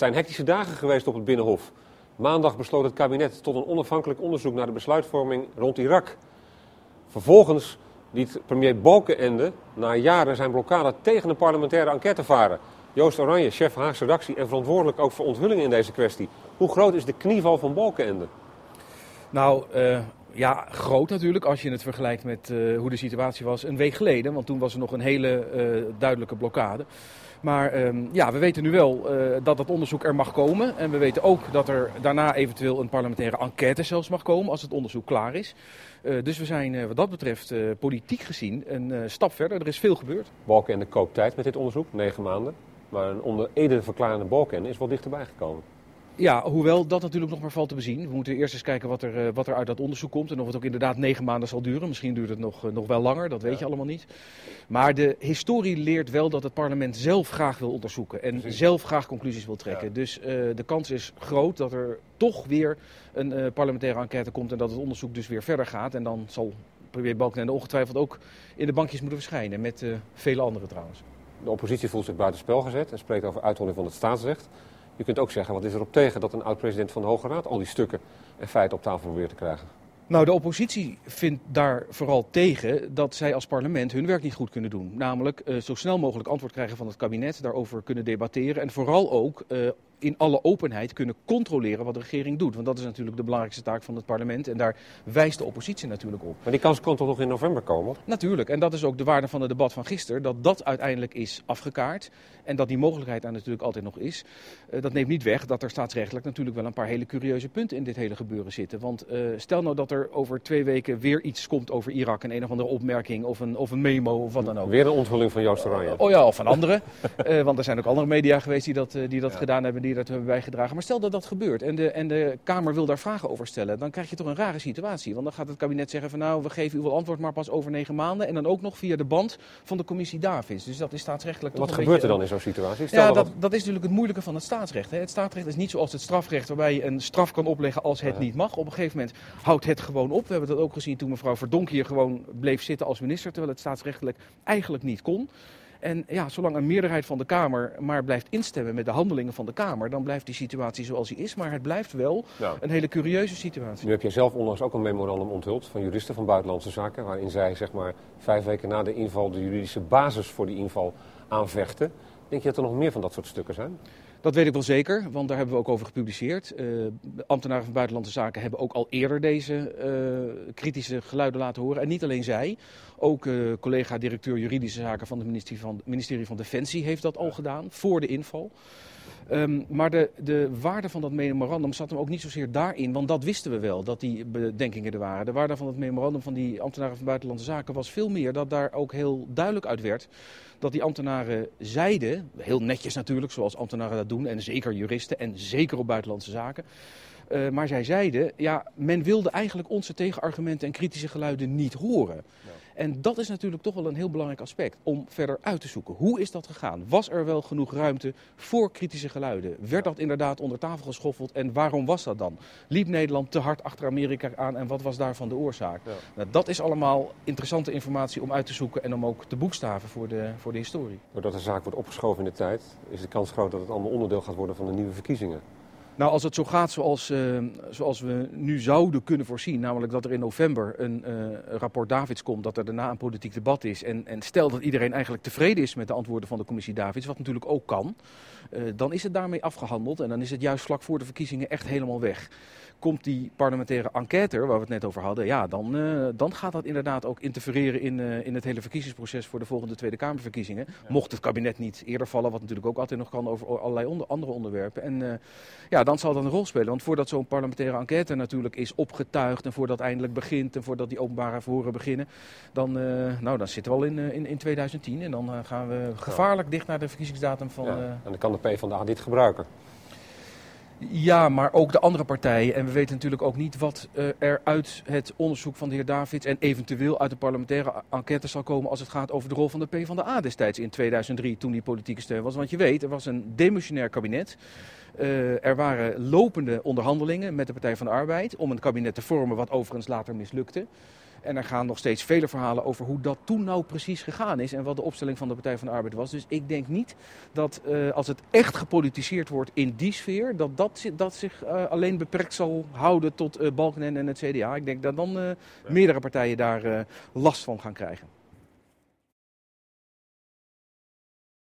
zijn hectische dagen geweest op het Binnenhof. Maandag besloot het kabinet tot een onafhankelijk onderzoek naar de besluitvorming rond Irak. Vervolgens liet premier Balkenende na jaren zijn blokkade tegen een parlementaire enquête varen. Joost Oranje, chef Haagse redactie en verantwoordelijk ook voor onthullingen in deze kwestie. Hoe groot is de knieval van Balkenende? Nou, uh, ja, groot natuurlijk als je het vergelijkt met uh, hoe de situatie was een week geleden. Want toen was er nog een hele uh, duidelijke blokkade. Maar um, ja, we weten nu wel uh, dat dat onderzoek er mag komen. En we weten ook dat er daarna eventueel een parlementaire enquête zelfs mag komen als het onderzoek klaar is. Dus we zijn wat dat betreft politiek gezien een stap verder. Er is veel gebeurd. Balken koopt tijd met dit onderzoek, negen maanden. Maar een onder Ede verklarende Balken is wel dichterbij gekomen. Ja, hoewel dat natuurlijk nog maar valt te bezien. We moeten eerst eens kijken wat er, eh, wat er uit dat onderzoek komt. En of het ook inderdaad negen maanden zal duren. Misschien duurt het nog, eh, nog wel langer, dat weet je allemaal niet. Maar de historie leert wel dat het parlement zelf graag wil onderzoeken. En zelf graag conclusies wil trekken. Dus uh, de kans is groot dat er toch weer een uh, parlementaire enquête komt. En dat het onderzoek dus weer verder gaat. En dan zal premier Balkenende ongetwijfeld ook in de bankjes moeten verschijnen. Met uh, vele anderen trouwens. De oppositie voelt zich buitenspel gezet en spreekt over uitholling van het staatsrecht. Je kunt ook zeggen, wat is erop tegen dat een oud-president van de Hoge Raad al die stukken en feiten op tafel probeert te krijgen? Nou, de oppositie vindt daar vooral tegen dat zij als parlement hun werk niet goed kunnen doen. Namelijk uh, zo snel mogelijk antwoord krijgen van het kabinet, daarover kunnen debatteren en vooral ook uh, in alle openheid kunnen controleren wat de regering doet. Want dat is natuurlijk de belangrijkste taak van het parlement. En daar wijst de oppositie natuurlijk op. Maar die kans kan toch nog in november komen? Natuurlijk. En dat is ook de waarde van het debat van gisteren. Dat dat uiteindelijk is afgekaart. En dat die mogelijkheid daar natuurlijk altijd nog is. Uh, dat neemt niet weg dat er staatsrechtelijk natuurlijk wel een paar hele curieuze punten in dit hele gebeuren zitten. Want uh, stel nou dat er over twee weken weer iets komt over Irak. Een een of andere opmerking of een, of een memo of wat dan ook. Weer een onthulling van Joost Oranje. Oh ja, of van anderen. want er zijn ook andere media geweest die dat, die dat ja. gedaan hebben. Die dat hebben bijgedragen. Maar stel dat dat gebeurt en de, en de Kamer wil daar vragen over stellen, dan krijg je toch een rare situatie. Want dan gaat het kabinet zeggen van nou, we geven u wel antwoord, maar pas over negen maanden. En dan ook nog via de band van de commissie Davids. Dus dat is staatsrechtelijk Wat gebeurt beetje, er dan in zo'n situatie? Stel ja, dat, dat is natuurlijk het moeilijke van het staatsrecht. Hè. Het staatsrecht is niet zoals het strafrecht, waarbij je een straf kan opleggen als het ja. niet mag. Op een gegeven moment houdt het gewoon op. We hebben dat ook gezien toen mevrouw Verdonk hier gewoon bleef zitten als minister, terwijl het staatsrechtelijk eigenlijk niet kon. En ja, zolang een meerderheid van de Kamer maar blijft instemmen met de handelingen van de Kamer, dan blijft die situatie zoals die is. Maar het blijft wel ja. een hele curieuze situatie. Nu heb je zelf onlangs ook een memorandum onthuld van juristen van Buitenlandse Zaken, waarin zij zeg maar vijf weken na de inval de juridische basis voor die inval aanvechten. Denk je dat er nog meer van dat soort stukken zijn? Dat weet ik wel zeker, want daar hebben we ook over gepubliceerd. Uh, ambtenaren van Buitenlandse Zaken hebben ook al eerder deze uh, kritische geluiden laten horen. En niet alleen zij, ook uh, collega-directeur juridische zaken van het ministerie van, ministerie van Defensie heeft dat al gedaan, voor de inval. Um, maar de, de waarde van dat memorandum zat hem ook niet zozeer daarin, want dat wisten we wel, dat die bedenkingen er waren. De waarde van het memorandum van die ambtenaren van Buitenlandse Zaken was veel meer dat daar ook heel duidelijk uit werd dat die ambtenaren zeiden, heel netjes natuurlijk, zoals ambtenaren dat doen, en zeker juristen en zeker op Buitenlandse Zaken. Uh, maar zij zeiden, ja, men wilde eigenlijk onze tegenargumenten en kritische geluiden niet horen. En dat is natuurlijk toch wel een heel belangrijk aspect om verder uit te zoeken. Hoe is dat gegaan? Was er wel genoeg ruimte voor kritische geluiden? Werd dat inderdaad onder tafel geschoffeld en waarom was dat dan? Liep Nederland te hard achter Amerika aan en wat was daarvan de oorzaak? Ja. Nou, dat is allemaal interessante informatie om uit te zoeken en om ook te boekstaven voor de, voor de historie. Doordat de zaak wordt opgeschoven in de tijd, is de kans groot dat het allemaal onderdeel gaat worden van de nieuwe verkiezingen. Nou, als het zo gaat zoals, uh, zoals we nu zouden kunnen voorzien, namelijk dat er in november een uh, rapport Davids komt, dat er daarna een politiek debat is. En, en, stel dat iedereen eigenlijk tevreden is met de antwoorden van de commissie Davids, wat natuurlijk ook kan, uh, dan is het daarmee afgehandeld en dan is het juist vlak voor de verkiezingen echt helemaal weg komt die parlementaire enquête, waar we het net over hadden, ja, dan, dan gaat dat inderdaad ook interfereren in, in het hele verkiezingsproces voor de volgende Tweede Kamerverkiezingen. Ja. Mocht het kabinet niet eerder vallen, wat natuurlijk ook altijd nog kan over allerlei onder, andere onderwerpen. En ja, dan zal dat een rol spelen. Want voordat zo'n parlementaire enquête natuurlijk is opgetuigd en voordat eindelijk begint en voordat die openbare verhoren beginnen, dan, nou, dan zitten we al in, in, in 2010 en dan gaan we gevaarlijk dicht naar de verkiezingsdatum van... Ja. En dan kan de PvdA dit gebruiken. Ja, maar ook de andere partijen. En we weten natuurlijk ook niet wat uh, er uit het onderzoek van de heer Davids en eventueel uit de parlementaire enquête zal komen als het gaat over de rol van de PvdA destijds in 2003 toen die politieke steun was. Want je weet, er was een demissionair kabinet. Uh, er waren lopende onderhandelingen met de Partij van de Arbeid om een kabinet te vormen wat overigens later mislukte. En er gaan nog steeds vele verhalen over hoe dat toen nou precies gegaan is en wat de opstelling van de Partij van de Arbeid was. Dus ik denk niet dat uh, als het echt gepolitiseerd wordt in die sfeer, dat dat, dat zich uh, alleen beperkt zal houden tot uh, Balkenende en het CDA. Ik denk dat dan meerdere partijen daar last van gaan krijgen.